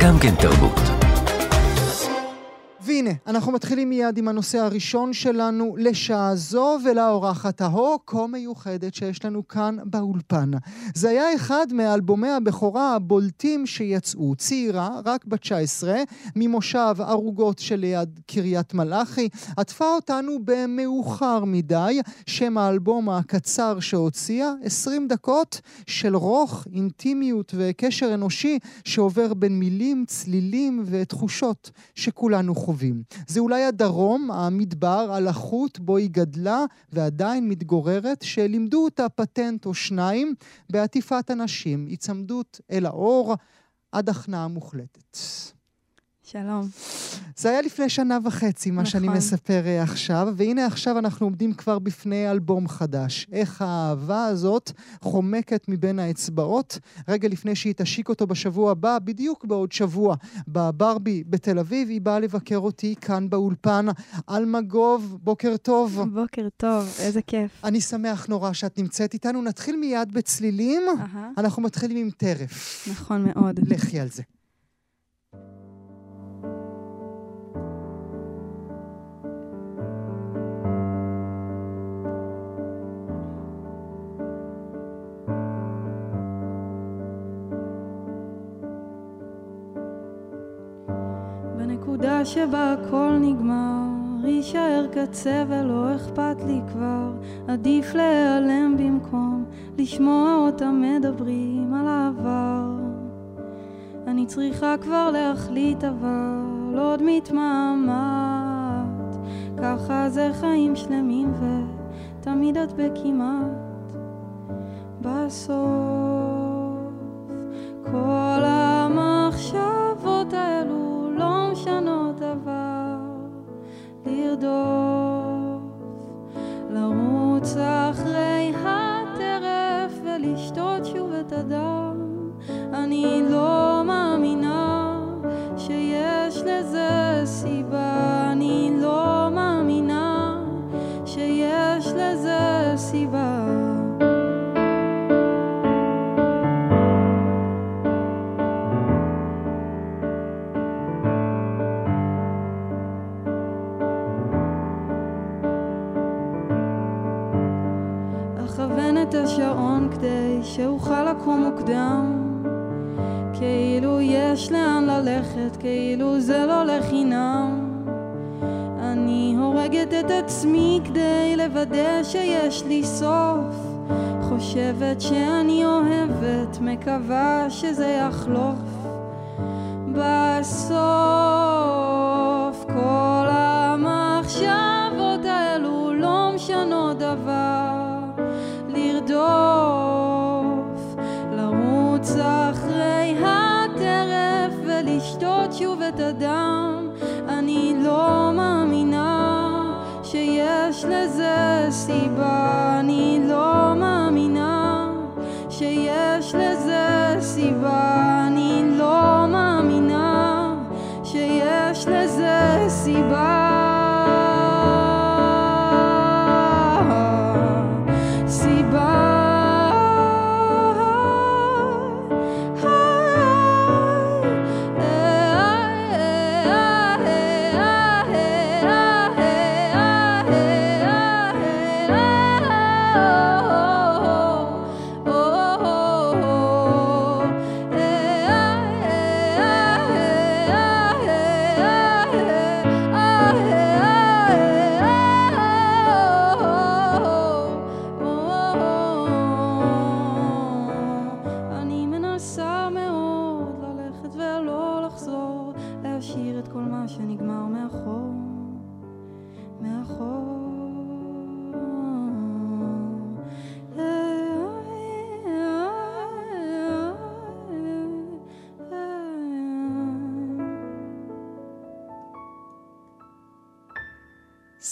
גם כן תרבות. והנה, אנחנו מתחילים מיד עם הנושא הראשון שלנו לשעה זו ולאורחת ההוא כה מיוחדת שיש לנו כאן באולפן. זה היה אחד מאלבומי הבכורה הבולטים שיצאו. צעירה, רק בת 19, ממושב ערוגות שליד קריית מלאכי, עטפה אותנו במאוחר מדי. שם האלבום הקצר שהוציאה, 20 דקות של רוך, אינטימיות וקשר אנושי שעובר בין מילים, צלילים ותחושות שכולנו חווים. זה אולי הדרום, המדבר, הלחות בו היא גדלה ועדיין מתגוררת, שלימדו אותה פטנט או שניים בעטיפת אנשים, היצמדות אל האור עד הכנעה מוחלטת. שלום. זה היה לפני שנה וחצי, מה נכון. שאני מספר אה, עכשיו, והנה עכשיו אנחנו עומדים כבר בפני אלבום חדש. איך האהבה הזאת חומקת מבין האצבעות, רגע לפני שהיא תשיק אותו בשבוע הבא, בדיוק בעוד שבוע, בברבי בתל אביב, היא באה לבקר אותי כאן באולפן. אלמגוב, בוקר טוב. בוקר טוב, איזה כיף. אני שמח נורא שאת נמצאת איתנו. נתחיל מיד בצלילים, uh-huh. אנחנו מתחילים עם טרף. נכון מאוד. לכי על זה. שבה הכל נגמר, יישאר קצה ולא אכפת לי כבר, עדיף להיעלם במקום לשמוע אותם מדברים על העבר. אני צריכה כבר להחליט אבל עוד מתמהמת, ככה זה חיים שלמים ותמיד את בכמעט. בסוף כל המחשבות לרדוף, לרוץ אחרי הטרף ולשתות שוב את הדם. אני לא שאוכל לקום מוקדם. כאילו יש לאן ללכת, כאילו זה לא לחינם. אני הורגת את עצמי כדי לוודא שיש לי סוף. חושבת שאני אוהבת, מקווה שזה יחלוף. בסוף כל המחשבות האלו לא משנות דבר. לרדוף, לרוץ אחרי הטרף ולשתות שוב את הדם. אני לא מאמינה שיש לזה סיבה, אני לא מאמינה שיש לזה סיבה,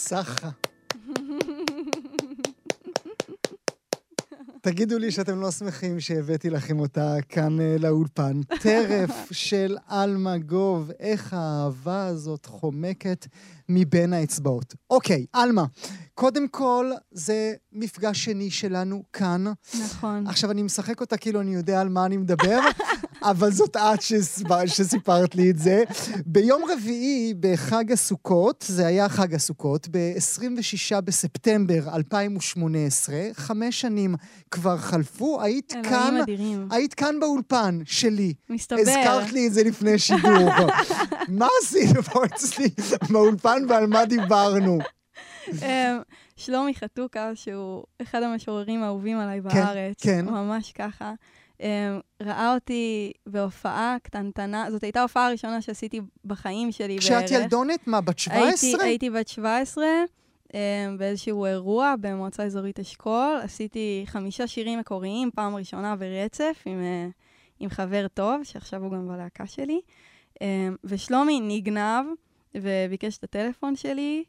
סחה. תגידו לי שאתם לא שמחים שהבאתי לכם אותה כאן uh, לאולפן. טרף של אלמגוב, איך האהבה הזאת חומקת מבין האצבעות. אוקיי, עלמה, קודם כל, זה מפגש שני שלנו כאן. נכון. עכשיו, אני משחק אותה כאילו אני יודע על מה אני מדבר, אבל זאת את שסיפר, שסיפרת לי את זה. ביום רביעי, בחג הסוכות, זה היה חג הסוכות, ב-26 בספטמבר 2018, חמש שנים כבר חלפו, היית כאן, אדירים. היית כאן באולפן שלי. מסתבר. הזכרת לי את זה לפני שידור. מה עשינו פה אצלי באולפן ועל מה דיברנו? אמ, שלומי חתוקה, שהוא אחד המשוררים האהובים עליי בארץ, כן. ממש ככה, ראה אותי בהופעה קטנטנה, זאת הייתה ההופעה הראשונה שעשיתי בחיים שלי בערך. כשאת ילדונת, מה, בת 17? הייתי, הייתי בת 17, um, באיזשהו אירוע במועצה אזורית אשכול. עשיתי חמישה שירים מקוריים, פעם ראשונה ברצף, עם, uh, עם חבר טוב, שעכשיו הוא גם בלהקה שלי. Um, ושלומי נגנב וביקש את הטלפון שלי.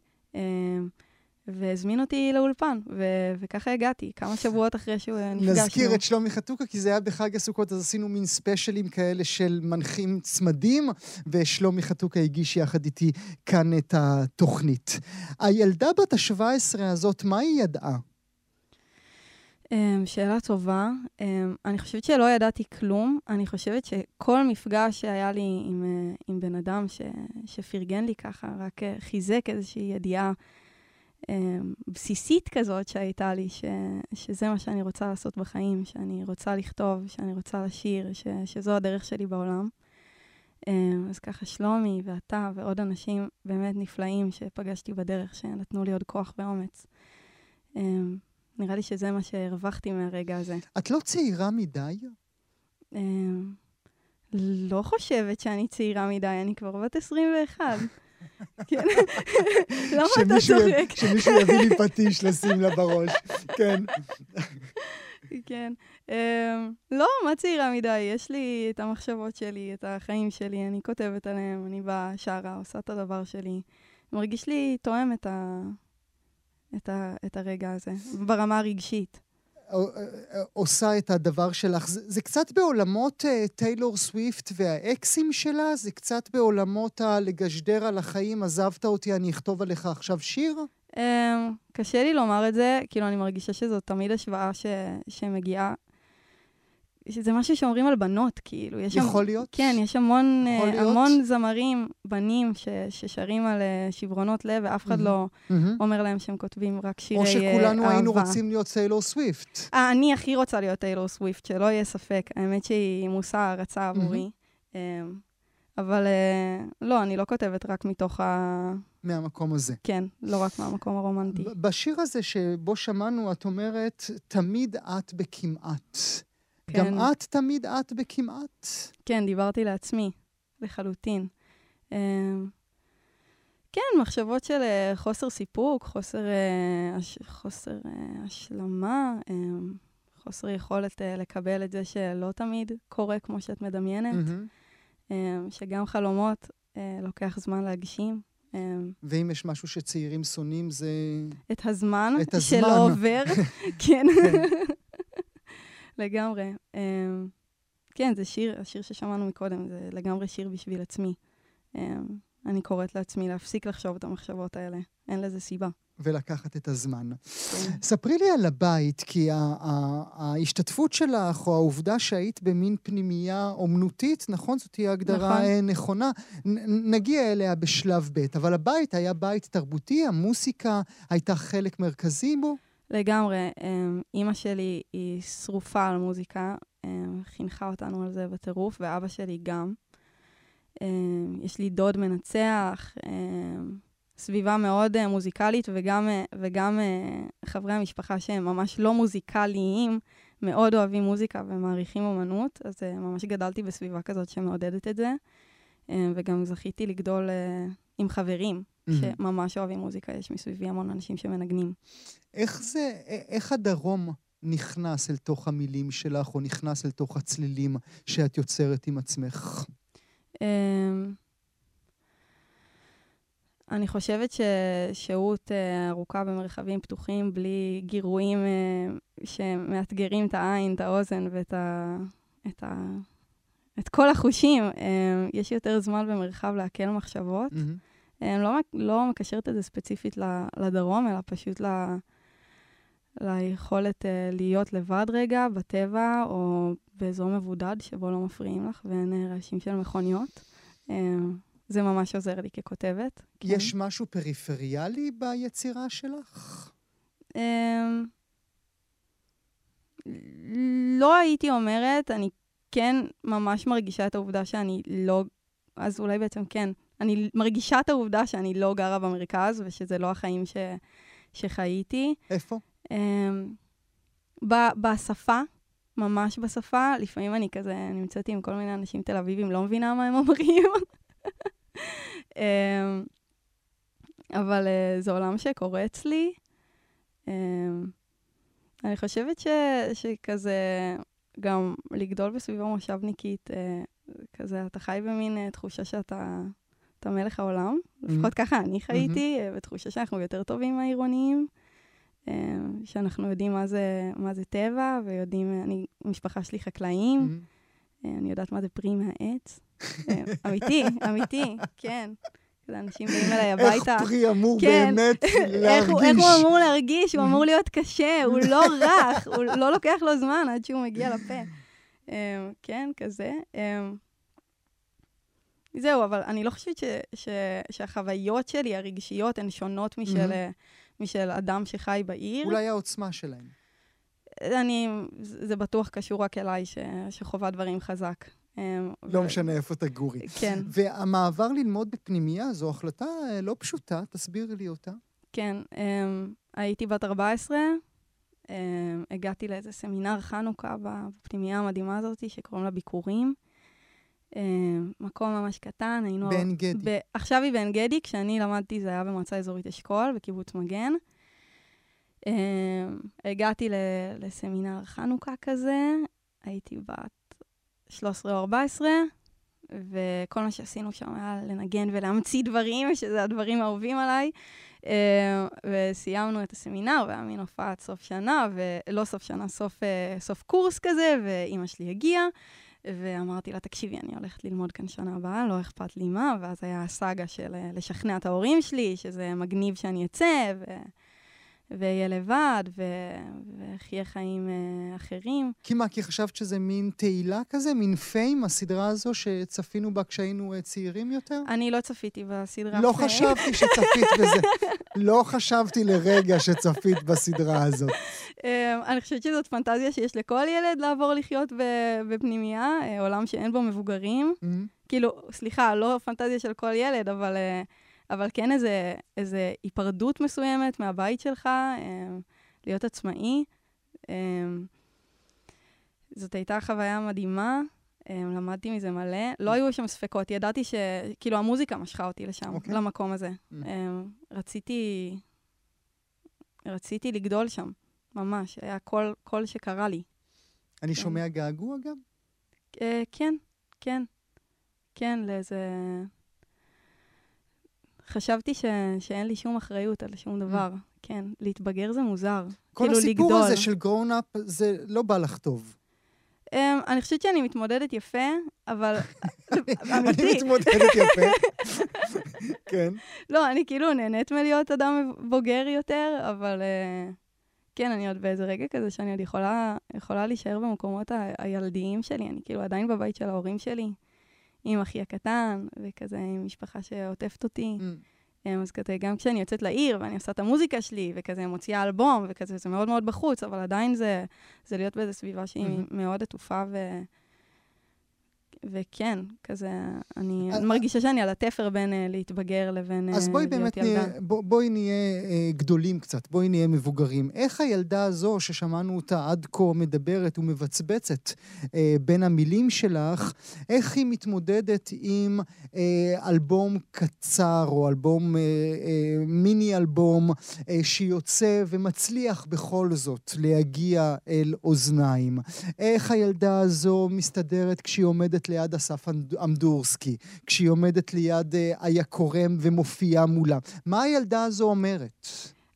והזמין אותי לאולפן, ו- וככה הגעתי, כמה שבועות אחרי שהוא נפגשנו. נזכיר את שלומי חתוקה, כי זה היה בחג הסוכות, אז עשינו מין ספיישלים כאלה של מנחים צמדים, ושלומי חתוקה הגיש יחד איתי כאן את התוכנית. הילדה בת ה-17 הזאת, מה היא ידעה? Um, שאלה טובה. Um, אני חושבת שלא ידעתי כלום. אני חושבת שכל מפגש שהיה לי עם, uh, עם בן אדם ש, שפרגן לי ככה, רק uh, חיזק איזושהי ידיעה אמ, בסיסית כזאת שהייתה לי, ש, שזה מה שאני רוצה לעשות בחיים, שאני רוצה לכתוב, שאני רוצה לשיר, ש, שזו הדרך שלי בעולם. אמ, אז ככה שלומי ואתה ועוד אנשים באמת נפלאים שפגשתי בדרך, שנתנו לי עוד כוח ואומץ. אמ, נראה לי שזה מה שהרווחתי מהרגע הזה. את לא צעירה מדי? לא חושבת שאני צעירה מדי, אני כבר בת 21. כן. למה אתה צוחק? שמישהו יביא לי פטיש לשים לה בראש. כן. כן. Um, לא, מה צעירה מדי? יש לי את המחשבות שלי, את החיים שלי, אני כותבת עליהם, אני באה, שרה, עושה את הדבר שלי. מרגיש לי תואם את, ה... את, ה... את הרגע הזה, ברמה הרגשית. עושה את הדבר שלך. זה, זה קצת בעולמות uh, טיילור סוויפט והאקסים שלה? זה קצת בעולמות הלגשדר על החיים, עזבת אותי, אני אכתוב עליך עכשיו שיר? Um, קשה לי לומר את זה, כאילו, אני מרגישה שזו תמיד השוואה ש, שמגיעה שזה משהו שאומרים על בנות, כאילו. יש יכול שם, להיות? כן, יש המון, uh, המון זמרים, בנים, ש, ששרים על uh, שברונות לב, ואף אחד mm-hmm. לא mm-hmm. אומר להם שהם כותבים רק שירי אהבה. או שכולנו uh, היינו רוצים להיות טיילור סוויפט. Uh, אני הכי רוצה להיות טיילור סוויפט, שלא יהיה ספק. האמת שהיא מושא הערצה עבורי. Mm-hmm. Uh, אבל uh, לא, אני לא כותבת רק מתוך ה... מהמקום הזה. כן, לא רק מהמקום הרומנטי. בשיר הזה שבו שמענו, את אומרת, תמיד את בכמעט. כן. גם את תמיד את בכמעט? כן, דיברתי לעצמי, לחלוטין. אמ, כן, מחשבות של אה, חוסר סיפוק, חוסר, אה, חוסר אה, השלמה, אמ, חוסר יכולת לקבל את זה שלא תמיד קורה כמו שאת מדמיינת, mm-hmm. שגם חלומות לוקח זמן להגשים. ואם יש משהו שצעירים שונאים, זה... את הזמן, את הזמן. שלא עובר, כן. לגמרי. Um, כן, זה שיר, השיר ששמענו מקודם, זה לגמרי שיר בשביל עצמי. Um, אני קוראת לעצמי להפסיק לחשוב את המחשבות האלה, אין לזה סיבה. ולקחת את הזמן. כן. ספרי לי על הבית, כי ההשתתפות שלך, או העובדה שהיית במין פנימייה אומנותית, נכון? זאת תהיה הגדרה נכון. אה, נכונה. נגיע אליה בשלב ב', אבל הבית היה בית תרבותי, המוסיקה הייתה חלק מרכזי בו? לגמרי. אמ, אימא שלי היא שרופה על מוזיקה, אמ, חינכה אותנו על זה בטירוף, ואבא שלי גם. אמ, יש לי דוד מנצח, סביבה מאוד אה, מוזיקלית, וגם, אה, וגם אה, חברי המשפחה שהם ממש לא מוזיקליים, מאוד אוהבים מוזיקה ומעריכים אומנות, אז ממש גדלתי בסביבה כזאת שמעודדת את זה, וגם זכיתי לגדול עם חברים שממש אוהבים מוזיקה, יש מסביבי המון אנשים שמנגנים. איך זה, איך הדרום נכנס אל תוך המילים שלך, או נכנס אל תוך הצלילים שאת יוצרת עם עצמך? אמ, אני חושבת ששהות אה, ארוכה במרחבים פתוחים, בלי גירויים אה, שמאתגרים את העין, את האוזן ואת ה... את ה... את כל החושים, אה, יש יותר זמן במרחב לעכל מחשבות. Mm-hmm. אני לא, לא מקשרת את זה ספציפית לדרום, אלא פשוט ל... ליכולת uh, להיות לבד רגע בטבע, או באזור מבודד שבו לא מפריעים לך ואין uh, רעשים של מכוניות. זה ממש עוזר לי ככותבת. יש כן. משהו פריפריאלי ביצירה שלך? לא הייתי אומרת, אני כן ממש מרגישה את העובדה שאני לא... אז אולי בעצם כן. אני מרגישה את העובדה שאני לא גרה במרכז, ושזה לא החיים ש, שחייתי. איפה? Um, ב- בשפה, ממש בשפה. לפעמים אני כזה נמצאת עם כל מיני אנשים תל אביבים, לא מבינה מה הם אומרים. um, אבל uh, זה עולם שקורה אצלי. Um, אני חושבת ש, שכזה, גם לגדול בסביבה מושבניקית, אה, כזה, אתה חי במין אה, תחושה שאתה אתה מלך העולם. Mm-hmm. לפחות ככה אני חייתי, mm-hmm. בתחושה שאנחנו יותר טובים מהעירוניים, אה, שאנחנו יודעים מה זה, מה זה טבע, ויודעים, אני, המשפחה שלי חקלאים, mm-hmm. אני יודעת מה זה פרי מהעץ. אמיתי, אמיתי, כן. אנשים באים אליי הביתה. איך פרי אמור כן, באמת להרגיש? איך הוא אמור להרגיש? הוא אמור להיות קשה, הוא לא רך, הוא לא לוקח לו זמן עד שהוא מגיע לפה. כן, כזה. זהו, אבל אני לא חושבת ש, ש, שהחוויות שלי, הרגשיות, הן שונות משל, mm-hmm. משל אדם שחי בעיר. אולי העוצמה שלהם. אני, זה בטוח קשור רק אליי, ש, שחווה דברים חזק. אמ, לא משנה איפה תגורי. כן. והמעבר ללמוד בפנימייה זו החלטה אה, לא פשוטה, תסבירי לי אותה. כן, אמ, הייתי בת 14, אמ, הגעתי לאיזה סמינר חנוכה בפנימייה המדהימה הזאת, שקוראים לה ביקורים. מקום ממש קטן, היינו... בעין גדי. עכשיו היא בעין גדי, כשאני למדתי זה היה במועצה אזורית אשכול, בקיבוץ מגן. הגעתי לסמינר חנוכה כזה, הייתי בת 13 או 14, וכל מה שעשינו שם היה לנגן ולהמציא דברים, שזה הדברים האהובים עליי. אה, וסיימנו את הסמינר, והיה מין הופעת סוף שנה, ולא סוף שנה, סוף, אה, סוף קורס כזה, ואימא שלי הגיעה. ואמרתי לה, תקשיבי, אני הולכת ללמוד כאן שנה הבאה, לא אכפת לי מה, ואז היה הסאגה של אה, לשכנע את ההורים שלי, שזה מגניב שאני אצא, ו... ואהיה לבד, ואחיה חיים uh, אחרים. כי מה, כי חשבת שזה מין תהילה כזה? מין פיים, הסדרה הזו שצפינו בה כשהיינו uh, צעירים יותר? אני לא צפיתי בסדרה לא פיים. חשבתי שצפית בזה. לא חשבתי לרגע שצפית בסדרה הזאת. Um, אני חושבת שזאת פנטזיה שיש לכל ילד לעבור לחיות בפנימייה, uh, עולם שאין בו מבוגרים. Mm-hmm. כאילו, סליחה, לא פנטזיה של כל ילד, אבל... Uh, אבל כן איזה, איזה היפרדות מסוימת מהבית שלך, אה, להיות עצמאי. אה, זאת הייתה חוויה מדהימה, אה, למדתי מזה מלא. לא היו שם ספקות, ידעתי ש... כאילו, המוזיקה משכה אותי לשם, okay. אוקיי. למקום הזה. Mm. רציתי... רציתי לגדול שם, ממש. היה כל, כל שקרה לי. אני שומע געגוע גם? כן, כן. כן, לאיזה... חשבתי ש... שאין לי שום אחריות על שום mm. דבר. כן, להתבגר זה מוזר. כל כאילו הסיפור לגדול. הזה של גרון-אפ, זה לא בא לך טוב. Um, אני חושבת שאני מתמודדת יפה, אבל אמיתי. אני מתמודדת יפה. כן. לא, אני כאילו נהנית מלהיות אדם בוגר יותר, אבל uh, כן, אני עוד באיזה רגע כזה שאני עוד יכולה, יכולה להישאר במקומות ה- הילדיים שלי. אני כאילו עדיין בבית של ההורים שלי. עם אחי הקטן, וכזה עם משפחה שעוטפת אותי. Mm. אמ, אז כזה, גם כשאני יוצאת לעיר ואני עושה את המוזיקה שלי, וכזה מוציאה אלבום, וכזה, זה מאוד מאוד בחוץ, אבל עדיין זה, זה להיות באיזו סביבה שהיא mm-hmm. מאוד עטופה ו... וכן, כזה, אני אז, מרגישה שאני על התפר בין uh, להתבגר לבין uh, אז בואי באמת נהיה, בוא, בואי נהיה uh, גדולים קצת, בואי נהיה מבוגרים. איך הילדה הזו, ששמענו אותה עד כה מדברת ומבצבצת uh, בין המילים שלך, איך היא מתמודדת עם uh, אלבום קצר, או אלבום, uh, uh, מיני אלבום, uh, שיוצא ומצליח בכל זאת להגיע אל אוזניים? איך הילדה הזו מסתדרת כשהיא עומדת ליד אסף אמדורסקי, כשהיא עומדת ליד אה, איה קורם ומופיעה מולה. מה הילדה הזו אומרת?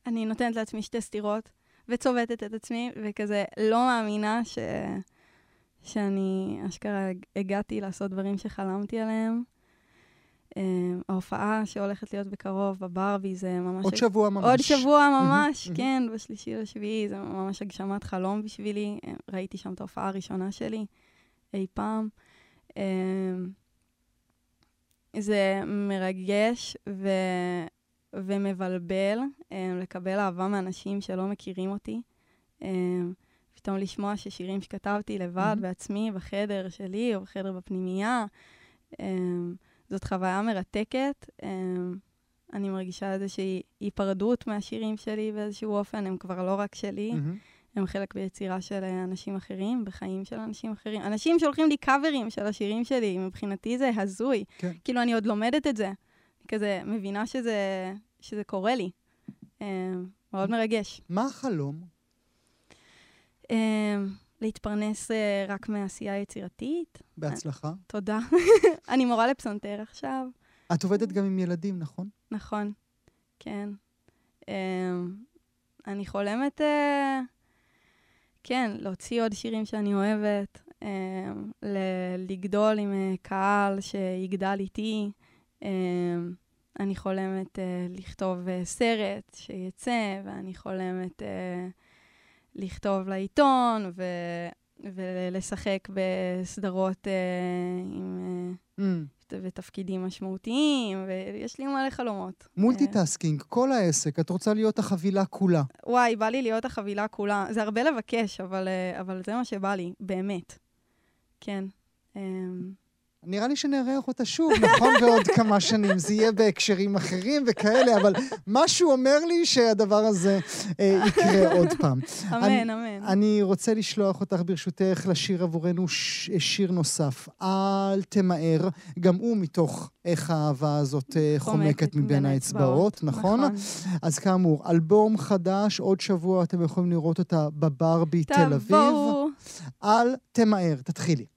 אני נותנת לעצמי שתי סטירות, וצובטת את עצמי, וכזה לא מאמינה ש... שאני אשכרה הגעתי לעשות דברים שחלמתי עליהם. ההופעה שהולכת להיות בקרוב בברבי זה ממש... עוד שבוע ממש. עוד שבוע ממש, כן, בשלישי לשביעי, זה ממש הגשמת חלום בשבילי. ראיתי שם את ההופעה הראשונה שלי אי פעם. זה מרגש ו... ומבלבל לקבל אהבה מאנשים שלא מכירים אותי. פתאום לשמוע ששירים שכתבתי לבד, mm-hmm. בעצמי, בחדר שלי או בחדר בפנימייה, זאת חוויה מרתקת. אני מרגישה איזושהי היפרדות מהשירים שלי באיזשהו אופן, הם כבר לא רק שלי, mm-hmm. הם חלק ביצירה של אנשים אחרים, בחיים של אנשים אחרים. אנשים שולחים לי קאברים של השירים שלי, מבחינתי זה הזוי. כן. כאילו, אני עוד לומדת את זה. אני כזה מבינה שזה, שזה קורה לי. מאוד מרגש. מה החלום? להתפרנס רק מעשייה יצירתית. בהצלחה. תודה. אני מורה לפסנתר עכשיו. את עובדת גם עם ילדים, נכון? נכון, כן. אני חולמת, כן, להוציא עוד שירים שאני אוהבת, לגדול עם קהל שיגדל איתי. אני חולמת לכתוב סרט שיצא, ואני חולמת... לכתוב לעיתון ו... ולשחק בסדרות uh, עם... Uh, mm. ותפקידים משמעותיים, ויש לי מלא חלומות. multitasking, כל העסק, את רוצה להיות החבילה כולה. וואי, בא לי להיות החבילה כולה. זה הרבה לבקש, אבל, uh, אבל זה מה שבא לי, באמת. כן. נראה לי שנארח אותה שוב, נכון? בעוד כמה שנים. זה יהיה בהקשרים אחרים וכאלה, אבל משהו אומר לי שהדבר הזה אה, יקרה עוד פעם. אמן, אני, אמן. אני רוצה לשלוח אותך, ברשותך, לשיר עבורנו ש, שיר נוסף. אל תמהר, גם הוא מתוך איך האהבה הזאת אה, חומקת מבין האצבעות, נכון? נכון. אז כאמור, אלבום חדש, עוד שבוע אתם יכולים לראות אותה בברבי תל אביב. תבואו. אל תמהר, תתחילי.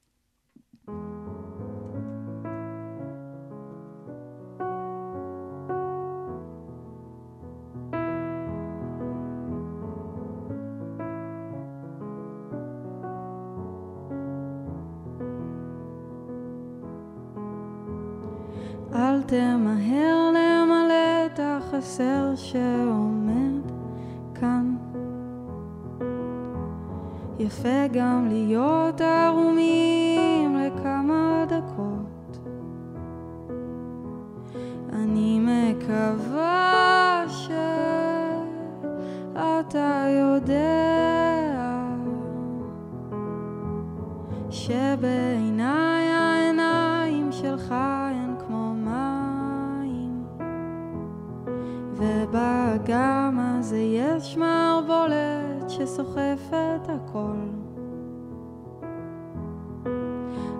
החסר שעומד כאן. יפה גם להיות ערומים לכמה דקות. אני מקווה שאתה יודע שבעיניי שסוחפת הכל.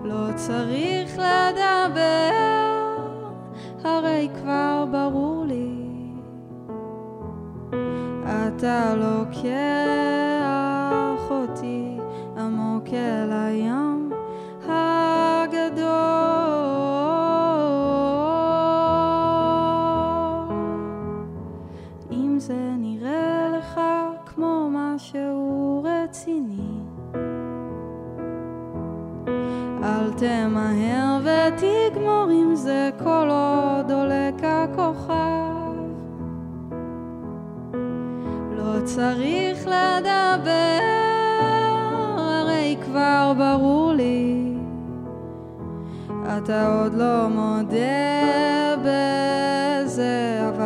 לא צריך לדבר, הרי כבר ברור לי. אתה לוקח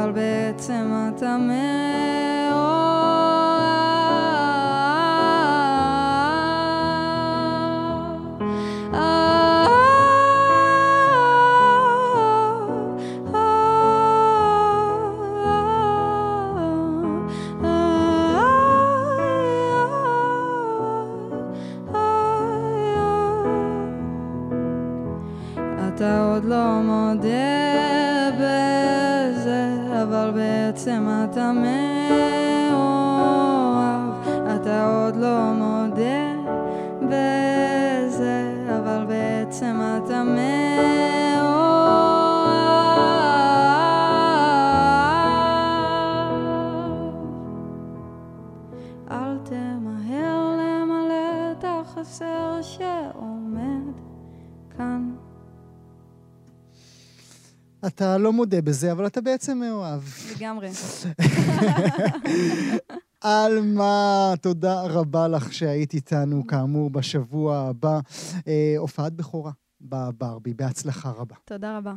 אבל בעצם אתה מאוד... עוד לא מודה בזה, אבל בעצם אתה מאוהב. אל תמהר למלא את החסר שעומד כאן. אתה לא מודה בזה, אבל אתה בעצם מאוהב. לגמרי. עלמה, תודה רבה לך שהיית איתנו, כאמור, בשבוע הבא. אה, הופעת בכורה בברבי, בהצלחה רבה. תודה רבה.